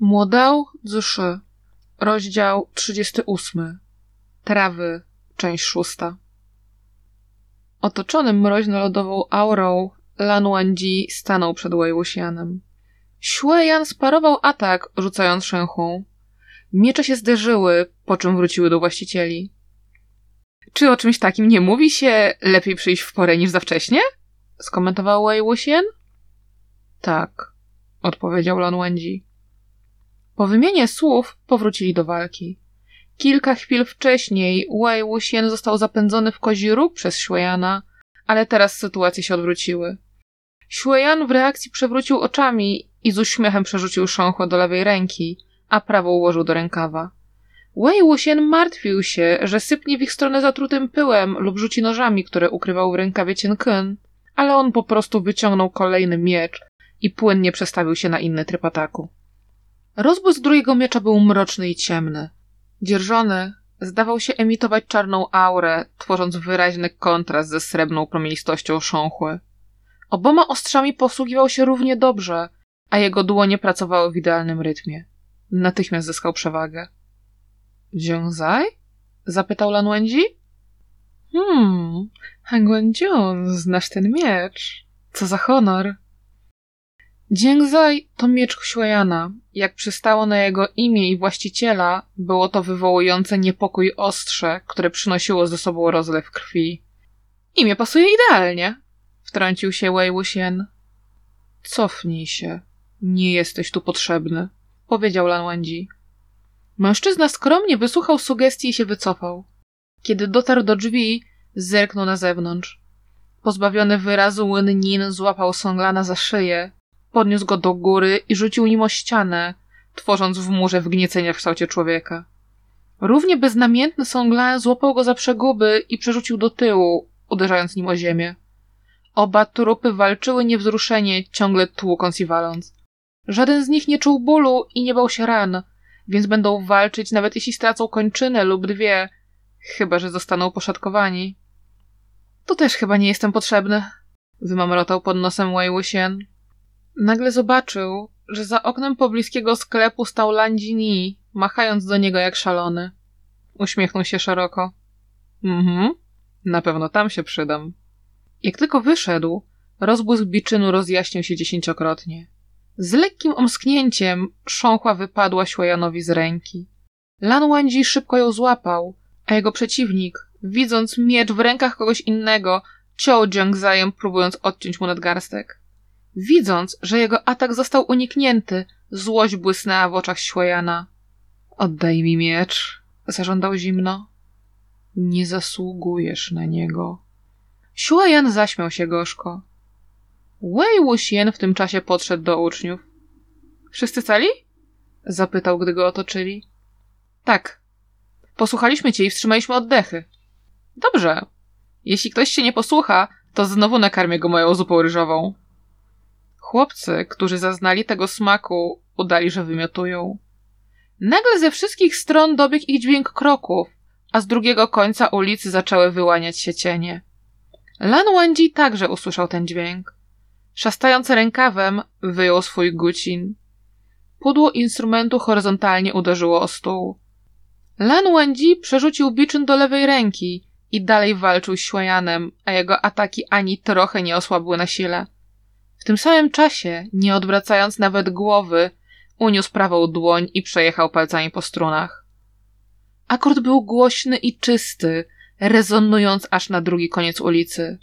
Młodał Zuszy, rozdział 38. Trawy, część szósta. Otoczony mroźno-lodową aurą, Lan Wangji stanął przed Wei Wuxianem. Xueyan sparował atak, rzucając szęchą. Miecze się zderzyły, po czym wróciły do właścicieli. Czy o czymś takim nie mówi się lepiej przyjść w porę niż za wcześnie? skomentował Wei Wuxian. Tak, odpowiedział Lan Wangji. Po wymianie słów powrócili do walki. Kilka chwil wcześniej Wei Wuxian został zapędzony w kozi róg przez Xueyana, ale teraz sytuacje się odwróciły. Xueyan w reakcji przewrócił oczami i z uśmiechem przerzucił sząchło do lewej ręki, a prawą ułożył do rękawa. Wei Wuxian martwił się, że sypnie w ich stronę zatrutym pyłem lub rzuci nożami, które ukrywał w rękawie Cienkyn, ale on po prostu wyciągnął kolejny miecz i płynnie przestawił się na inny tryb ataku. Rozbłysk drugiego miecza był mroczny i ciemny. Dzierżony zdawał się emitować czarną aurę, tworząc wyraźny kontrast ze srebrną promienistością sząchły. Oboma ostrzami posługiwał się równie dobrze, a jego dłonie pracowały w idealnym rytmie. Natychmiast zyskał przewagę. Jiangzai? zapytał Lan Wenzhi. Hmm, Hangwenjiun, znasz ten miecz. Co za honor. Dzięzaj to miecz Xueyana. Jak przystało na jego imię i właściciela, było to wywołujące niepokój ostrze, które przynosiło ze sobą rozlew krwi. Imię pasuje idealnie, wtrącił się Wei Wuxian. Cofnij się. Nie jesteś tu potrzebny, powiedział Lan Wangji. Mężczyzna skromnie wysłuchał sugestii i się wycofał. Kiedy dotarł do drzwi, zerknął na zewnątrz. Pozbawiony wyrazu Wen Nin złapał Songlana za szyję, podniósł go do góry i rzucił nim o ścianę, tworząc w murze wgniecenia w kształcie człowieka. Równie beznamiętny Songlan złapał go za przeguby i przerzucił do tyłu, uderzając nim o ziemię. Oba trupy walczyły niewzruszenie, ciągle tłukąc i waląc. Żaden z nich nie czuł bólu i nie bał się ran, więc będą walczyć nawet jeśli stracą kończynę lub dwie, chyba że zostaną poszatkowani. Tu też chyba nie jestem potrzebny, wymamrotał pod nosem Wei Wuxian. Nagle zobaczył, że za oknem pobliskiego sklepu stał Landini, machając do niego jak szalony. Uśmiechnął się szeroko. Mhm, na pewno tam się przydam. Jak tylko wyszedł, rozbłysk biczynu rozjaśnił się dziesięciokrotnie. Z lekkim omsknięciem sząchła wypadła Świajanowi z ręki. Lan Wangji szybko ją złapał, a jego przeciwnik, widząc miecz w rękach kogoś innego, ciął Jiangzajem, próbując odciąć mu nadgarstek. Widząc, że jego atak został uniknięty, złość błysnęła w oczach Świajana. Oddaj mi miecz, zażądał zimno. Nie zasługujesz na niego. Xuayan zaśmiał się gorzko. Wei Wuxian w tym czasie podszedł do uczniów. Wszyscy cali? Zapytał, gdy go otoczyli. Tak. Posłuchaliśmy cię i wstrzymaliśmy oddechy. Dobrze. Jeśli ktoś się nie posłucha, to znowu nakarmię go moją zupą ryżową. Chłopcy, którzy zaznali tego smaku, udali, że wymiotują. Nagle ze wszystkich stron dobiegł ich dźwięk kroków, a z drugiego końca ulicy zaczęły wyłaniać się cienie. Lan Wangji także usłyszał ten dźwięk. Szastając rękawem, wyjął swój gucin. Pudło instrumentu horyzontalnie uderzyło o stół. Lan Wangji przerzucił biczyn do lewej ręki i dalej walczył z Xuayanem, a jego ataki ani trochę nie osłabły na sile. W tym samym czasie, nie odwracając nawet głowy, uniósł prawą dłoń i przejechał palcami po strunach. Akord był głośny i czysty, rezonując aż na drugi koniec ulicy.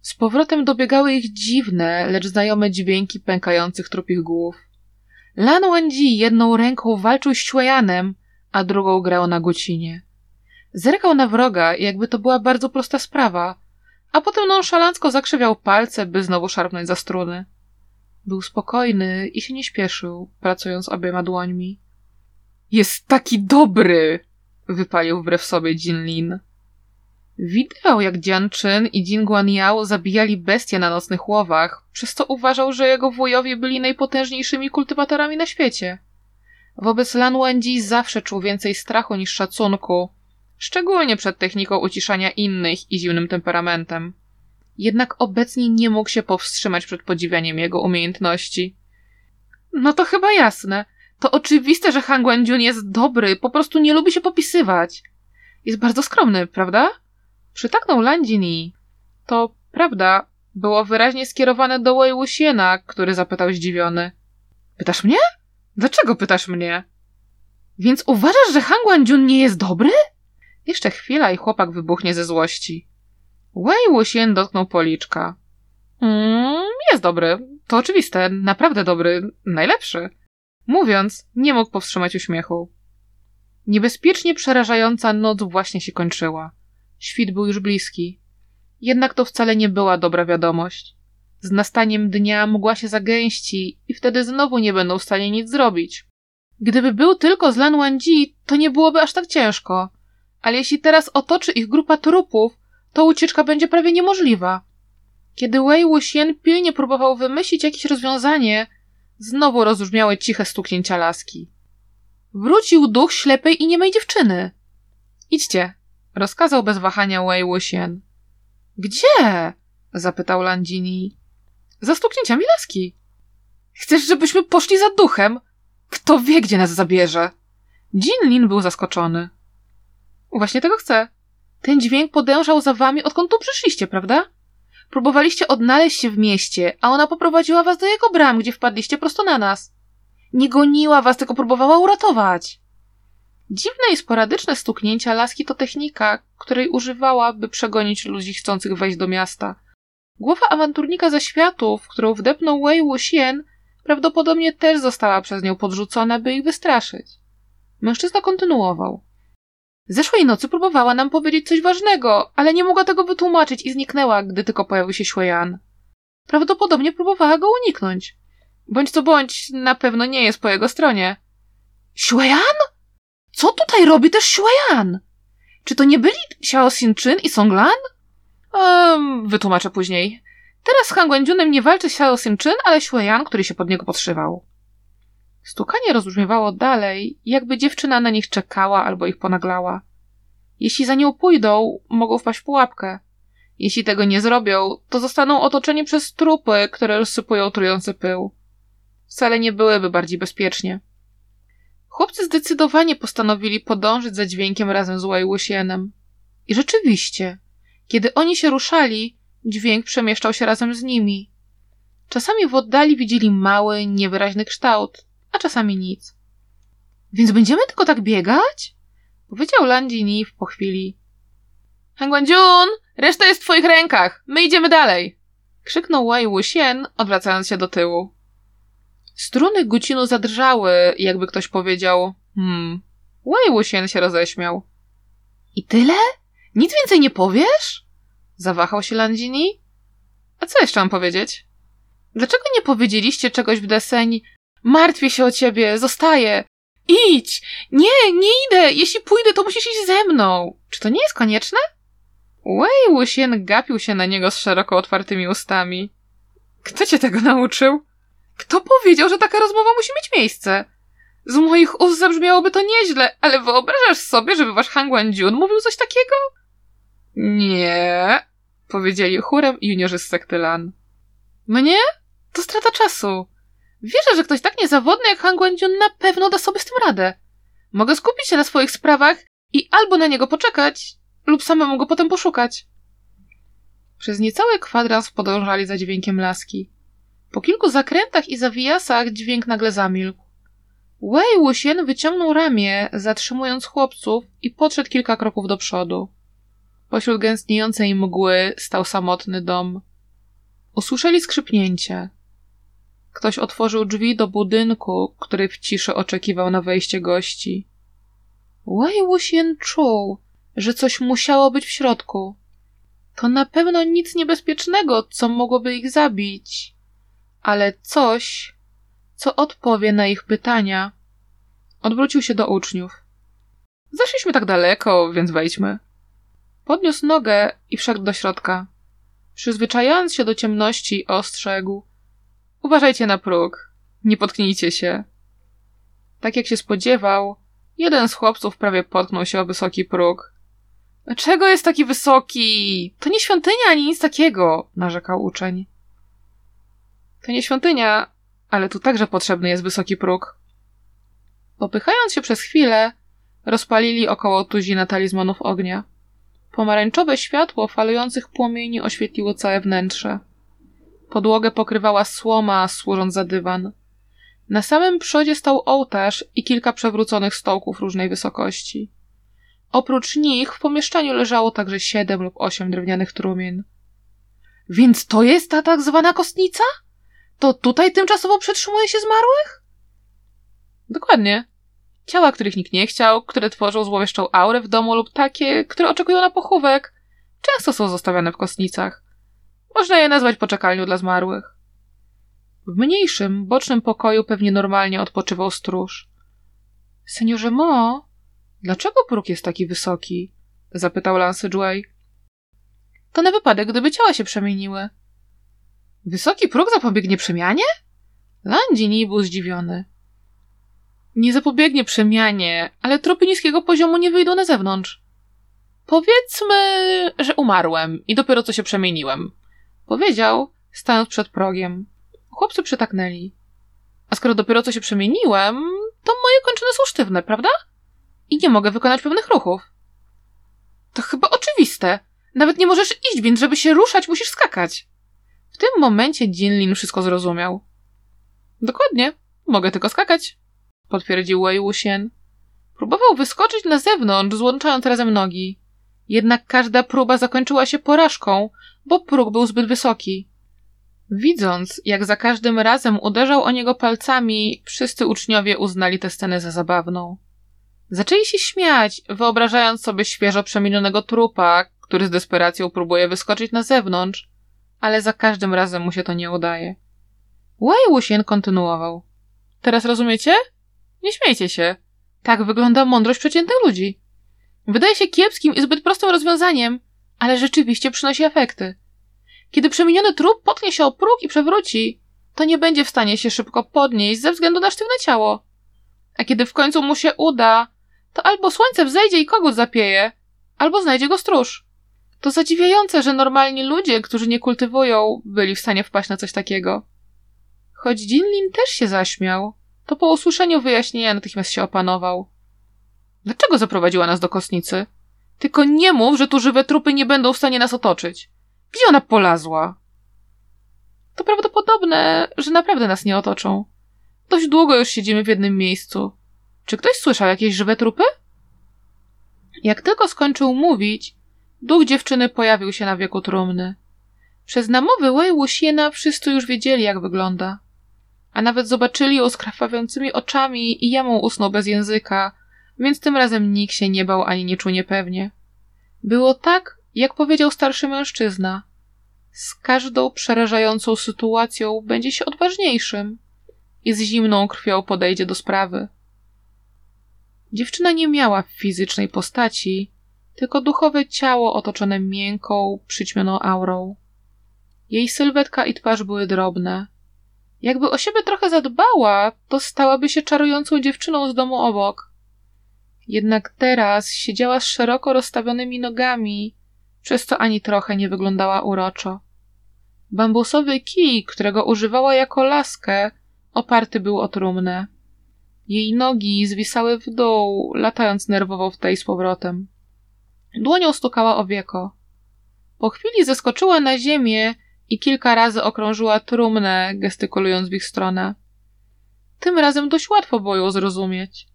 Z powrotem dobiegały ich dziwne, lecz znajome dźwięki pękających trupich głów. Lan Wangji jedną ręką walczył z Xueyanem, a drugą grał na gucinie. Zerkał na wroga, jakby to była bardzo prosta sprawa, a potem nonszalancko zakrzywiał palce, by znowu szarpnąć za struny. Był spokojny i się nie śpieszył, pracując obiema dłońmi. Jest taki dobry! wypalił wbrew sobie Jin Lin. Widywał, jak Jian Chin i Jin Guanyao zabijali bestie na nocnych łowach, przez co uważał, że jego wujowie byli najpotężniejszymi kultywatorami na świecie. Wobec Lan Wangji zawsze czuł więcej strachu niż szacunku, szczególnie przed techniką uciszania innych i zimnym temperamentem. Jednak obecnie nie mógł się powstrzymać przed podziwianiem jego umiejętności. No to chyba jasne. To oczywiste, że Han Guangjun jest dobry, po prostu nie lubi się popisywać. Jest bardzo skromny, prawda? Przytaknął Lan Jini. To prawda, było wyraźnie skierowane do Wei Wuxiena, który zapytał zdziwiony. Pytasz mnie? Dlaczego pytasz mnie? Więc uważasz, że Han Guangjun nie jest dobry? Jeszcze chwila i chłopak wybuchnie ze złości. Wei Wuxian dotknął policzka. Mm, jest dobry. To oczywiste. Naprawdę dobry. Najlepszy. Mówiąc, nie mógł powstrzymać uśmiechu. Niebezpiecznie przerażająca noc właśnie się kończyła. Świt był już bliski. Jednak to wcale nie była dobra wiadomość. Z nastaniem dnia mgła się zagęści i wtedy znowu nie będą w stanie nic zrobić. Gdyby był tylko z Lan Wangji, to nie byłoby aż tak ciężko. Ale jeśli teraz otoczy ich grupa trupów, to ucieczka będzie prawie niemożliwa. Kiedy Wei Wuxian pilnie próbował wymyślić jakieś rozwiązanie, znowu rozbrzmiały ciche stuknięcia laski. Wrócił duch ślepej i niemej dziewczyny. Idźcie, rozkazał bez wahania Wei Wuxian. Gdzie? zapytał Landini. Za stuknięciami laski. Chcesz, żebyśmy poszli za duchem? Kto wie, gdzie nas zabierze? Jin Lin był zaskoczony. Właśnie tego chcę. Ten dźwięk podążał za wami, odkąd tu przyszliście, prawda? Próbowaliście odnaleźć się w mieście, a ona poprowadziła was do jego bram, gdzie wpadliście prosto na nas. Nie goniła was, tylko próbowała uratować. Dziwne i sporadyczne stuknięcia laski to technika, której używała, by przegonić ludzi chcących wejść do miasta. Głowa awanturnika ze światów, którą wdepnął Wei Wuxian, prawdopodobnie też została przez nią podrzucona, by ich wystraszyć. Mężczyzna kontynuował. Zeszłej nocy próbowała nam powiedzieć coś ważnego, ale nie mogła tego wytłumaczyć i zniknęła, gdy tylko pojawił się Xueyan. Prawdopodobnie próbowała go uniknąć. Bądź co bądź, na pewno nie jest po jego stronie. Xueyan? Co tutaj robi też Xueyan? Czy to nie byli Xiao Xin-Chyn i Songlan? Um, wytłumaczę później. Teraz z Han Guangjunem nie walczy Xiao Xin-Chyn, ale Xueyan, który się pod niego podszywał. Stukanie rozbrzmiewało dalej, jakby dziewczyna na nich czekała albo ich ponaglała. Jeśli za nią pójdą, mogą wpaść w pułapkę. Jeśli tego nie zrobią, to zostaną otoczeni przez trupy, które rozsypują trujący pył. Wcale nie byłyby bardziej bezpiecznie. Chłopcy zdecydowanie postanowili podążyć za dźwiękiem razem z Łajłusienem. I rzeczywiście, kiedy oni się ruszali, dźwięk przemieszczał się razem z nimi. Czasami w oddali widzieli mały, niewyraźny kształt, a czasami nic. Więc będziemy tylko tak biegać? Powiedział Landini po chwili. Hangwanjun, reszta jest w twoich rękach. My idziemy dalej. Krzyknął Wei Wuxian, odwracając się do tyłu. Struny Gucinu zadrżały, jakby ktoś powiedział hmm. Wei Wuxian się roześmiał. I tyle? Nic więcej nie powiesz? Zawahał się Landini. A co jeszcze mam powiedzieć? Dlaczego nie powiedzieliście czegoś w deseń Martwię się o ciebie, zostaję. Idź! Nie, nie idę! Jeśli pójdę, to musisz iść ze mną! Czy to nie jest konieczne? Wei Wuxian gapił się na niego z szeroko otwartymi ustami. Kto cię tego nauczył? Kto powiedział, że taka rozmowa musi mieć miejsce? Z moich ust zabrzmiałoby to nieźle, ale wyobrażasz sobie, żeby wasz Han Guangjun mówił coś takiego? Nie, powiedzieli chórem juniorzy z sekty Lan. Mnie? To strata czasu. Wierzę, że ktoś tak niezawodny jak Han na pewno da sobie z tym radę. Mogę skupić się na swoich sprawach i albo na niego poczekać, lub samemu go potem poszukać. Przez niecały kwadrans podążali za dźwiękiem laski. Po kilku zakrętach i zawijasach dźwięk nagle zamilkł. Wei Wuxian wyciągnął ramię, zatrzymując chłopców i podszedł kilka kroków do przodu. Pośród gęstniejącej mgły stał samotny dom. Usłyszeli skrzypnięcie. Ktoś otworzył drzwi do budynku, który w ciszy oczekiwał na wejście gości. Wuxian czuł, że coś musiało być w środku. To na pewno nic niebezpiecznego, co mogłoby ich zabić, ale coś, co odpowie na ich pytania. Odwrócił się do uczniów. Zeszliśmy tak daleko, więc wejdźmy. Podniósł nogę i wszedł do środka. Przyzwyczajając się do ciemności, ostrzegł. Uważajcie na próg. Nie potknijcie się. Tak jak się spodziewał, jeden z chłopców prawie potknął się o wysoki próg. Dlaczego jest taki wysoki? To nie świątynia ani nic takiego, narzekał uczeń. To nie świątynia, ale tu także potrzebny jest wysoki próg. Popychając się przez chwilę, rozpalili około tuzina talizmanów ognia. Pomarańczowe światło falujących płomieni oświetliło całe wnętrze. Podłogę pokrywała słoma, służąc za dywan. Na samym przodzie stał ołtarz i kilka przewróconych stołków różnej wysokości. Oprócz nich w pomieszczeniu leżało także siedem lub osiem drewnianych trumien. Więc to jest ta tak zwana kostnica? To tutaj tymczasowo przetrzymuje się zmarłych? Dokładnie. Ciała, których nikt nie chciał, które tworzą złowieszczą aurę w domu lub takie, które oczekują na pochówek, często są zostawiane w kostnicach. Można je nazwać poczekalnią dla zmarłych. W mniejszym, bocznym pokoju pewnie normalnie odpoczywał stróż. Seniorze Mo, dlaczego próg jest taki wysoki? zapytał Lance Joy. To na wypadek, gdyby ciała się przemieniły. Wysoki próg zapobiegnie przemianie? Landini był zdziwiony. Nie zapobiegnie przemianie, ale trupy niskiego poziomu nie wyjdą na zewnątrz. Powiedzmy, że umarłem i dopiero co się przemieniłem. Powiedział, stając przed progiem. Chłopcy przytaknęli. A skoro dopiero co się przemieniłem, to moje kończyny są sztywne, prawda? I nie mogę wykonać pewnych ruchów. To chyba oczywiste. Nawet nie możesz iść, więc żeby się ruszać, musisz skakać. W tym momencie Jinlin wszystko zrozumiał. Dokładnie. Mogę tylko skakać, potwierdził Wei Wuxian. Próbował wyskoczyć na zewnątrz, złączając razem nogi. Jednak każda próba zakończyła się porażką, bo próg był zbyt wysoki. Widząc, jak za każdym razem uderzał o niego palcami, wszyscy uczniowie uznali tę scenę za zabawną. Zaczęli się śmiać, wyobrażając sobie świeżo przemienionego trupa, który z desperacją próbuje wyskoczyć na zewnątrz, ale za każdym razem mu się to nie udaje. Wei Wuxian kontynuował. Teraz rozumiecie? Nie śmiejcie się. Tak wygląda mądrość przeciętnych ludzi. Wydaje się kiepskim i zbyt prostym rozwiązaniem, ale rzeczywiście przynosi efekty. Kiedy przemieniony trup potknie się o próg i przewróci, to nie będzie w stanie się szybko podnieść ze względu na sztywne ciało. A kiedy w końcu mu się uda, to albo słońce wzejdzie i kogut zapieje, albo znajdzie go stróż. To zadziwiające, że normalni ludzie, którzy nie kultywują, byli w stanie wpaść na coś takiego. Choć Jinlin też się zaśmiał, to po usłyszeniu wyjaśnienia natychmiast się opanował. Dlaczego zaprowadziła nas do kostnicy? Tylko nie mów, że tu żywe trupy nie będą w stanie nas otoczyć. Gdzie ona polazła? To prawdopodobne, że naprawdę nas nie otoczą. Dość długo już siedzimy w jednym miejscu. Czy ktoś słyszał jakieś żywe trupy? Jak tylko skończył mówić, duch dziewczyny pojawił się na wieku trumny. Przez namowy Wei Wuxiena wszyscy już wiedzieli, jak wygląda. A nawet zobaczyli ją z krwawiącymi oczami i jamą usnął bez języka, więc tym razem nikt się nie bał ani nie czuł niepewnie. Było tak, jak powiedział starszy mężczyzna. Z każdą przerażającą sytuacją będzie się odważniejszym i z zimną krwią podejdzie do sprawy. Dziewczyna nie miała fizycznej postaci, tylko duchowe ciało otoczone miękką, przyćmioną aurą. Jej sylwetka i twarz były drobne. Jakby o siebie trochę zadbała, to stałaby się czarującą dziewczyną z domu obok. Jednak teraz siedziała z szeroko rozstawionymi nogami, przez co ani trochę nie wyglądała uroczo. Bambusowy kij, którego używała jako laskę, oparty był o trumnę. Jej nogi zwisały w dół, latając nerwowo w tej z powrotem. Dłonią stukała o wieko. Po chwili zeskoczyła na ziemię i kilka razy okrążyła trumnę, gestykulując w ich stronę. Tym razem dość łatwo było ją zrozumieć.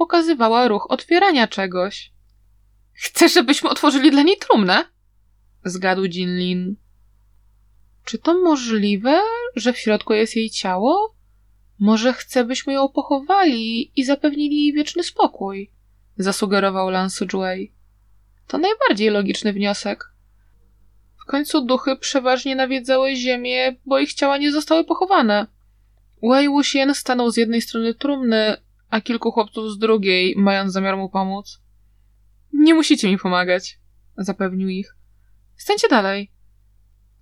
Pokazywała ruch otwierania czegoś. Chcesz, żebyśmy otworzyli dla niej trumnę? Zgadł Jinlin. Czy to możliwe, że w środku jest jej ciało? Może chce, byśmy ją pochowali i zapewnili jej wieczny spokój? Zasugerował Lance Juey. To najbardziej logiczny wniosek. W końcu duchy przeważnie nawiedzały ziemię, bo ich ciała nie zostały pochowane. Wei Wuxian stanął z jednej strony trumny, a kilku chłopców z drugiej, mając zamiar mu pomóc. Nie musicie mi pomagać, zapewnił ich. Stańcie dalej.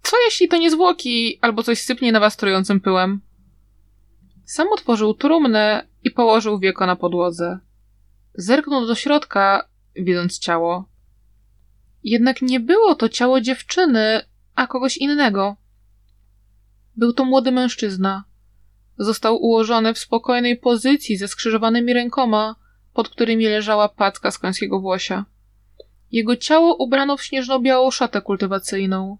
Co jeśli to nie zwłoki, albo coś sypnie na was trującym pyłem? Sam otworzył trumnę i położył wieko na podłodze. Zerknął do środka, widząc ciało. Jednak nie było to ciało dziewczyny, a kogoś innego. Był to młody mężczyzna. Został ułożony w spokojnej pozycji ze skrzyżowanymi rękoma, pod którymi leżała packa z końskiego włosia. Jego ciało ubrano w śnieżno-białą szatę kultywacyjną.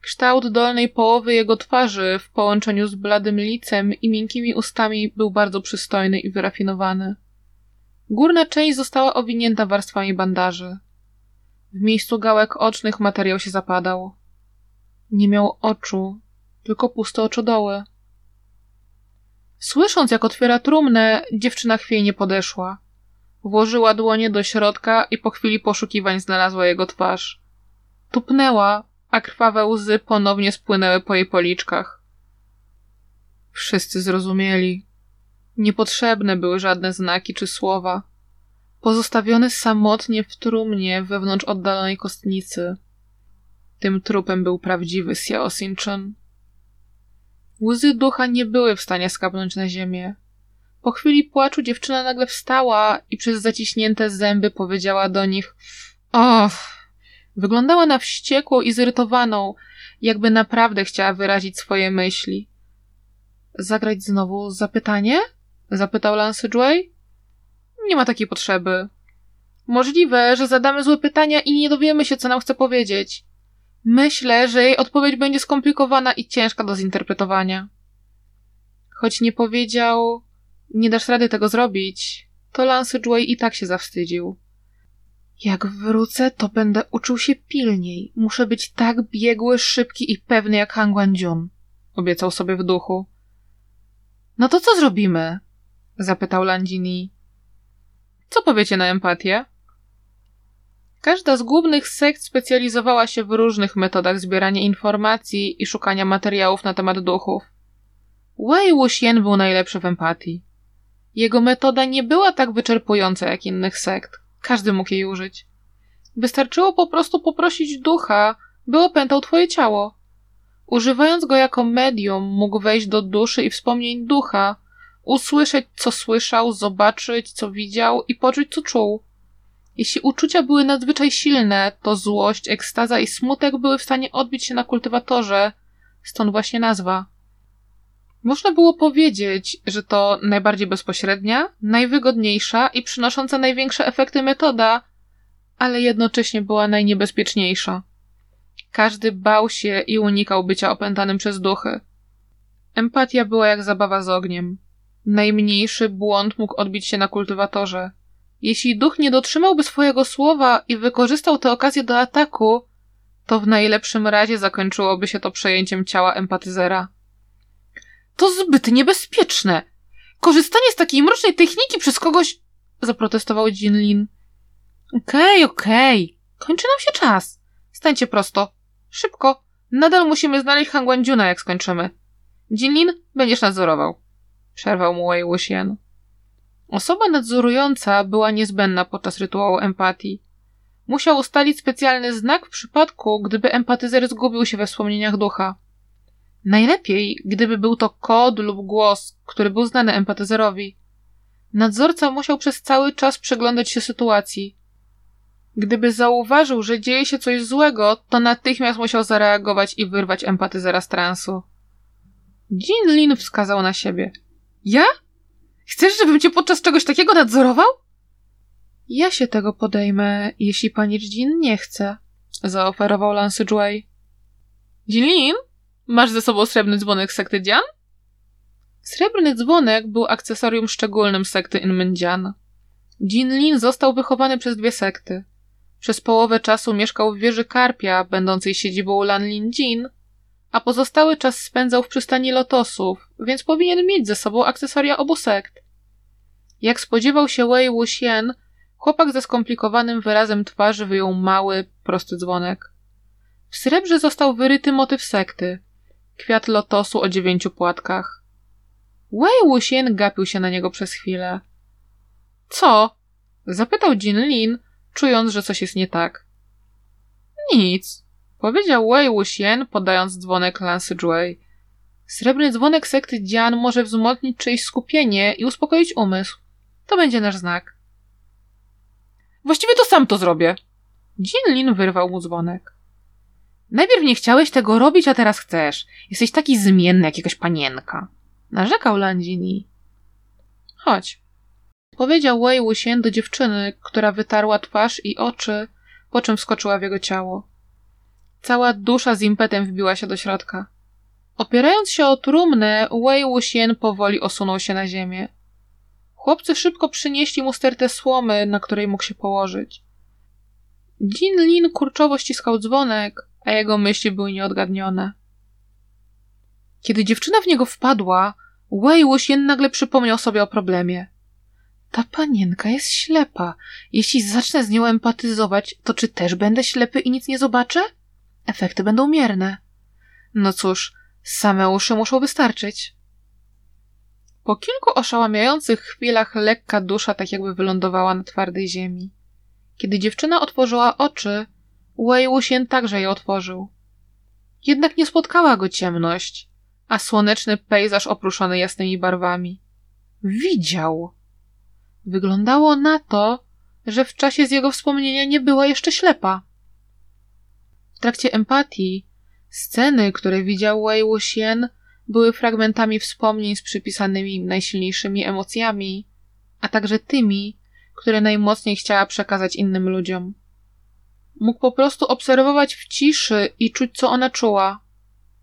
Kształt dolnej połowy jego twarzy w połączeniu z bladym licem i miękkimi ustami był bardzo przystojny i wyrafinowany. Górna część została owinięta warstwami bandaży. W miejscu gałek ocznych materiał się zapadał. Nie miał oczu, tylko puste oczodoły. Słysząc, jak otwiera trumnę, dziewczyna chwiejnie podeszła. Włożyła dłonie do środka i po chwili poszukiwań znalazła jego twarz. Tupnęła, a krwawe łzy ponownie spłynęły po jej policzkach. Wszyscy zrozumieli. Niepotrzebne były żadne znaki czy słowa. Pozostawiony samotnie w trumnie wewnątrz oddalonej kostnicy. Tym trupem był prawdziwy Xiao Sinchon. Łzy ducha nie były w stanie skapnąć na ziemię. Po chwili płaczu dziewczyna nagle wstała i przez zaciśnięte zęby powiedziała do nich: Och! Wyglądała na wściekłą i zirytowaną, jakby naprawdę chciała wyrazić swoje myśli. Zagrać znowu zapytanie? Zapytał Lance Joy. Nie ma takiej potrzeby. Możliwe, że zadamy złe pytania i nie dowiemy się, co nam chce powiedzieć. Myślę, że jej odpowiedź będzie skomplikowana i ciężka do zinterpretowania. Choć nie powiedział, nie dasz rady tego zrobić, to Lance Joy i tak się zawstydził. Jak wrócę, to będę uczył się pilniej. Muszę być tak biegły, szybki i pewny jak Han Guangjun, obiecał sobie w duchu. No to co zrobimy? zapytał Landini. Co powiecie na empatię? Każda z głównych sekt specjalizowała się w różnych metodach zbierania informacji i szukania materiałów na temat duchów. Wei Wuxian był najlepszy w empatii. Jego metoda nie była tak wyczerpująca jak innych sekt. Każdy mógł jej użyć. Wystarczyło po prostu poprosić ducha, by opętał twoje ciało. Używając go jako medium, mógł wejść do duszy i wspomnień ducha, usłyszeć, co słyszał, zobaczyć, co widział i poczuć, co czuł. Jeśli uczucia były nadzwyczaj silne, to złość, ekstaza i smutek były w stanie odbić się na kultywatorze, stąd właśnie nazwa. Można było powiedzieć, że to najbardziej bezpośrednia, najwygodniejsza i przynosząca największe efekty metoda, ale jednocześnie była najniebezpieczniejsza. Każdy bał się i unikał bycia opętanym przez duchy. Empatia była jak zabawa z ogniem. Najmniejszy błąd mógł odbić się na kultywatorze. Jeśli duch nie dotrzymałby swojego słowa i wykorzystał tę okazję do ataku, to w najlepszym razie zakończyłoby się to przejęciem ciała empatyzera. To zbyt niebezpieczne! Korzystanie z takiej mrocznej techniki przez kogoś... zaprotestował Jinlin. Okej, okay, okej. Okay. Kończy nam się czas. Stańcie prosto. Szybko. Nadal musimy znaleźć Hangwandziuna, jak skończymy. Jinlin, będziesz nadzorował. Przerwał mu Wei Wuxian. Osoba nadzorująca była niezbędna podczas rytuału empatii. Musiał ustalić specjalny znak w przypadku, gdyby empatyzer zgubił się we wspomnieniach ducha. Najlepiej, gdyby był to kod lub głos, który był znany empatyzerowi. Nadzorca musiał przez cały czas przyglądać się sytuacji. Gdyby zauważył, że dzieje się coś złego, to natychmiast musiał zareagować i wyrwać empatyzera z transu. Jin Lin wskazał na siebie. Ja? Chcesz, żebym cię podczas czegoś takiego nadzorował? Ja się tego podejmę, jeśli pani Jin nie chce, zaoferował Lance Joy. Jinlin, masz ze sobą srebrny dzwonek sekty Dian? Srebrny dzwonek był akcesorium szczególnym sekty Inmendian. Jinlin został wychowany przez dwie sekty. Przez połowę czasu mieszkał w wieży Karpia, będącej siedzibą Lanlin Jin, a pozostały czas spędzał w przystani lotosów, więc powinien mieć ze sobą akcesoria obu sekt. Jak spodziewał się Wei Wuxian, chłopak ze skomplikowanym wyrazem twarzy wyjął mały, prosty dzwonek. W srebrze został wyryty motyw sekty. Kwiat lotosu o dziewięciu płatkach. Wei Wuxian gapił się na niego przez chwilę. Co? Zapytał Jin Lin, czując, że coś jest nie tak. Nic, powiedział Wei Wuxian, podając dzwonek Lance Joy. Srebrny dzwonek sekty Dian może wzmocnić czyjeś skupienie i uspokoić umysł. To będzie nasz znak. Właściwie to sam to zrobię. Jin Lin wyrwał mu dzwonek. Najpierw nie chciałeś tego robić, a teraz chcesz. Jesteś taki zmienny jak jakaś panienka. Narzekał Landini. Chodź. Powiedział Wei Wuxian do dziewczyny, która wytarła twarz i oczy, po czym wskoczyła w jego ciało. Cała dusza z impetem wbiła się do środka. Opierając się o trumnę, Wei Wuxian powoli osunął się na ziemię. Chłopcy szybko przynieśli mu stertę słomy, na której mógł się położyć. Jin Lin kurczowo ściskał dzwonek, a jego myśli były nieodgadnione. Kiedy dziewczyna w niego wpadła, Wei Wuxian nagle przypomniał sobie o problemie. Ta panienka jest ślepa. Jeśli zacznę z nią empatyzować, to czy też będę ślepy i nic nie zobaczę? Efekty będą mierne. No cóż, same uszy muszą wystarczyć. Po kilku oszałamiających chwilach lekka dusza tak jakby wylądowała na twardej ziemi. Kiedy dziewczyna otworzyła oczy, Wei także je otworzył. Jednak nie spotkała go ciemność, a słoneczny pejzaż oprószony jasnymi barwami. Widział. Wyglądało na to, że w czasie z jego wspomnienia nie była jeszcze ślepa. W trakcie empatii, sceny, które widział Wei Wuxian, były fragmentami wspomnień z przypisanymi im najsilniejszymi emocjami, a także tymi, które najmocniej chciała przekazać innym ludziom. Mógł po prostu obserwować w ciszy i czuć, co ona czuła.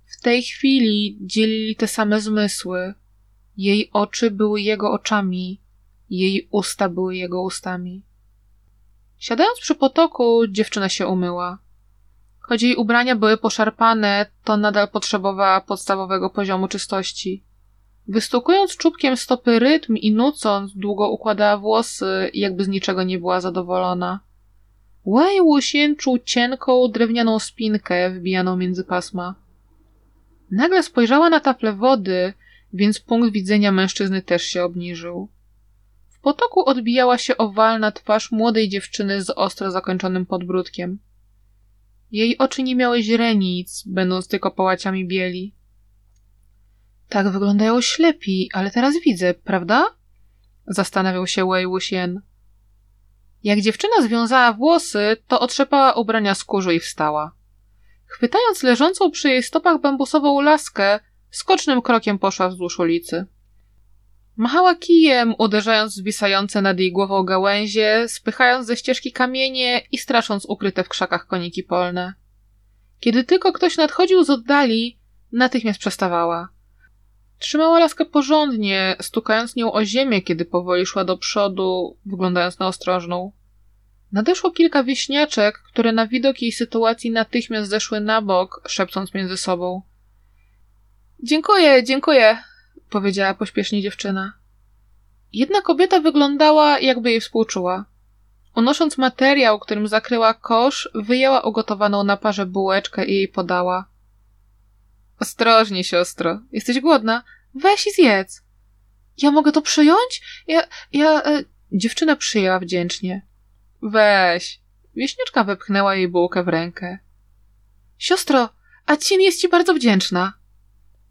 W tej chwili dzielili te same zmysły. Jej oczy były jego oczami, jej usta były jego ustami. Siadając przy potoku, dziewczyna się umyła. Choć jej ubrania były poszarpane, to nadal potrzebowała podstawowego poziomu czystości. Wystukując czubkiem stopy rytm i nucąc, długo układała włosy, jakby z niczego nie była zadowolona. Wei Wuxian czuł cienką, drewnianą spinkę wbijaną między pasma. Nagle spojrzała na taflę wody, więc punkt widzenia mężczyzny też się obniżył. W potoku odbijała się owalna twarz młodej dziewczyny z ostro zakończonym podbródkiem. Jej oczy nie miały źrenic, będąc tylko połaciami bieli. Tak wyglądają ślepi, ale teraz widzę, prawda? Zastanawiał się Wei Wuxian. Jak dziewczyna związała włosy, to otrzepała ubrania z kurzu i wstała. Chwytając leżącą przy jej stopach bambusową laskę, skocznym krokiem poszła wzdłuż ulicy. Machała kijem, uderzając w zwisające nad jej głową gałęzie, spychając ze ścieżki kamienie i strasząc ukryte w krzakach koniki polne. Kiedy tylko ktoś nadchodził z oddali, natychmiast przestawała. Trzymała laskę porządnie, stukając nią o ziemię, kiedy powoli szła do przodu, wyglądając na ostrożną. Nadeszło kilka wieśniaczek, które na widok jej sytuacji natychmiast zeszły na bok, szepcząc między sobą. Dziękuję, dziękuję, powiedziała pośpiesznie dziewczyna. Jedna kobieta wyglądała, jakby jej współczuła. Unosząc materiał, którym zakryła kosz, wyjęła ugotowaną na parze bułeczkę i jej podała. Ostrożnie, siostro. Jesteś głodna? Weź i zjedz. Ja mogę to przyjąć? Ja, ja... E... Dziewczyna przyjęła wdzięcznie. Weź. Wieśniaczka wepchnęła jej bułkę w rękę. Siostro, Acin jest ci bardzo wdzięczna.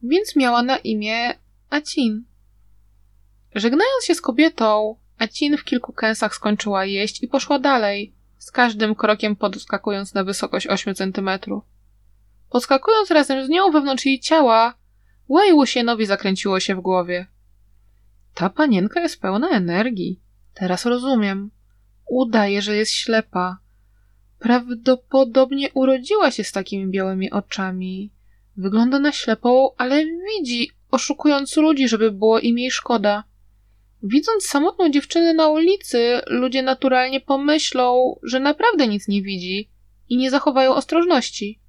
Więc miała na imię Acin. Żegnając się z kobietą, Acin w kilku kęsach skończyła jeść i poszła dalej, z każdym krokiem podskakując na wysokość 8 centymetrów. Podskakując razem z nią wewnątrz jej ciała, Wei Wuxienowi zakręciło się w głowie. Ta panienka jest pełna energii. Teraz rozumiem. Udaje, że jest ślepa. Prawdopodobnie urodziła się z takimi białymi oczami. Wygląda na ślepą, ale widzi, oszukując ludzi, żeby było im jej szkoda. Widząc samotną dziewczynę na ulicy, ludzie naturalnie pomyślą, że naprawdę nic nie widzi i nie zachowają ostrożności.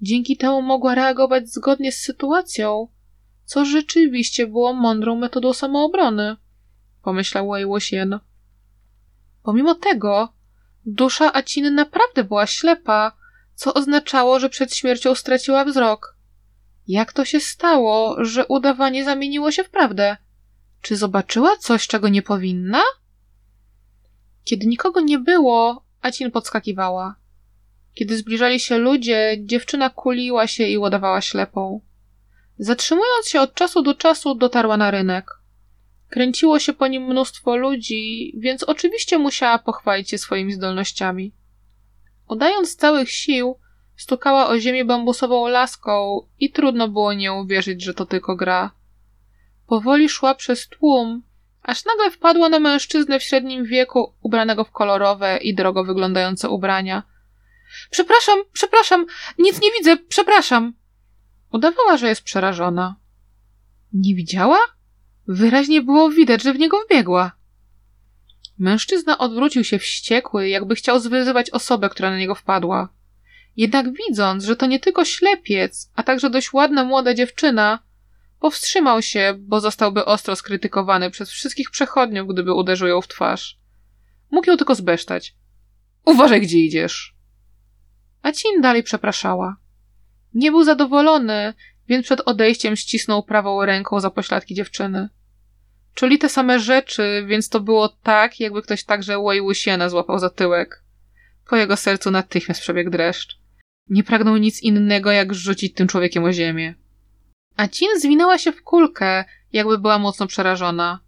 Dzięki temu mogła reagować zgodnie z sytuacją, co rzeczywiście było mądrą metodą samoobrony, pomyślał Wei. Pomimo tego, dusza Aciny naprawdę była ślepa, co oznaczało, że przed śmiercią straciła wzrok. Jak to się stało, że udawanie zamieniło się w prawdę? Czy zobaczyła coś, czego nie powinna? Kiedy nikogo nie było, Acin podskakiwała. Kiedy zbliżali się ludzie, dziewczyna kuliła się i udawała ślepą. Zatrzymując się od czasu do czasu, dotarła na rynek. Kręciło się po nim mnóstwo ludzi, więc oczywiście musiała pochwalić się swoimi zdolnościami. Udając całych sił, stukała o ziemię bambusową laską i trudno było nie uwierzyć, że to tylko gra. Powoli szła przez tłum, aż nagle wpadła na mężczyznę w średnim wieku, ubranego w kolorowe i drogo wyglądające ubrania. Przepraszam, przepraszam, nic nie widzę, przepraszam. Udawała, że jest przerażona. Nie widziała? Wyraźnie było widać, że w niego wbiegła. Mężczyzna odwrócił się wściekły, jakby chciał zwyzywać osobę, która na niego wpadła. Jednak widząc, że to nie tylko ślepiec, a także dość ładna młoda dziewczyna, powstrzymał się, bo zostałby ostro skrytykowany przez wszystkich przechodniów, gdyby uderzył ją w twarz. Mógł ją tylko zbesztać. Uważaj, gdzie idziesz. A Cin dalej przepraszała. Nie był zadowolony, więc przed odejściem ścisnął prawą ręką za pośladki dziewczyny. Czuli te same rzeczy, więc to było tak, jakby ktoś także Wei Wuxiena złapał za tyłek. Po jego sercu natychmiast przebiegł dreszcz. Nie pragnął nic innego, jak rzucić tym człowiekiem o ziemię. A Cin zwinęła się w kulkę, jakby była mocno przerażona.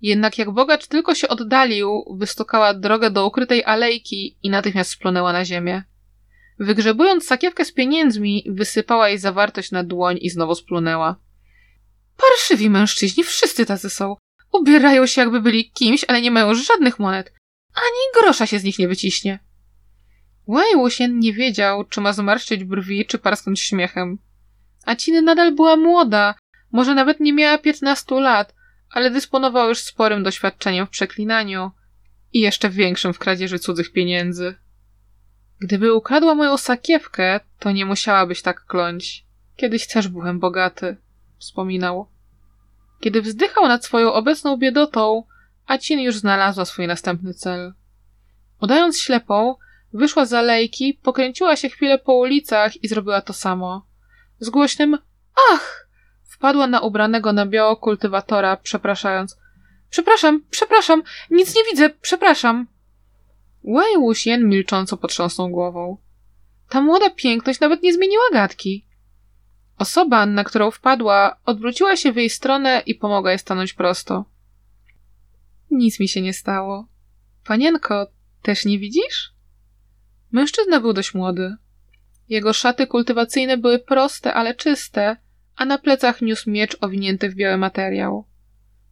Jednak jak bogacz tylko się oddalił, wystukała drogę do ukrytej alejki i natychmiast splunęła na ziemię. Wygrzebując sakiewkę z pieniędzmi, wysypała jej zawartość na dłoń i znowu splunęła. Parszywi mężczyźni, wszyscy tacy są. Ubierają się jakby byli kimś, ale nie mają żadnych monet. Ani grosza się z nich nie wyciśnie. Wuxian nie wiedział, czy ma zmarszczyć brwi, czy parsknąć śmiechem. A Cin nadal była młoda, może nawet nie miała piętnastu lat, ale dysponowała już sporym doświadczeniem w przeklinaniu i jeszcze większym w kradzieży cudzych pieniędzy. Gdyby ukradła moją sakiewkę, to nie musiałabyś tak kląć. Kiedyś też byłem bogaty, wspominał. Kiedy wzdychał nad swoją obecną biedotą, Acin już znalazła swój następny cel. Udając ślepą, wyszła z alejki, pokręciła się chwilę po ulicach i zrobiła to samo. Z głośnym ach! wpadła na ubranego na biało kultywatora, przepraszając. Przepraszam, przepraszam, nic nie widzę, przepraszam. Wei Wuxian milcząco potrząsnął głową. Ta młoda piękność nawet nie zmieniła gadki. Osoba, na którą wpadła, odwróciła się w jej stronę i pomogła jej stanąć prosto. Nic mi się nie stało. Panienko, też nie widzisz? Mężczyzna był dość młody. Jego szaty kultywacyjne były proste, ale czyste, a na plecach niósł miecz owinięty w biały materiał.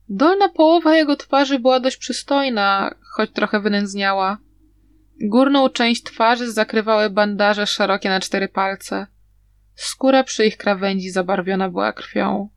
Dolna połowa jego twarzy była dość przystojna, choć trochę wynędzniała. Górną część twarzy zakrywały bandaże szerokie na cztery palce. Skóra przy ich krawędzi zabarwiona była krwią.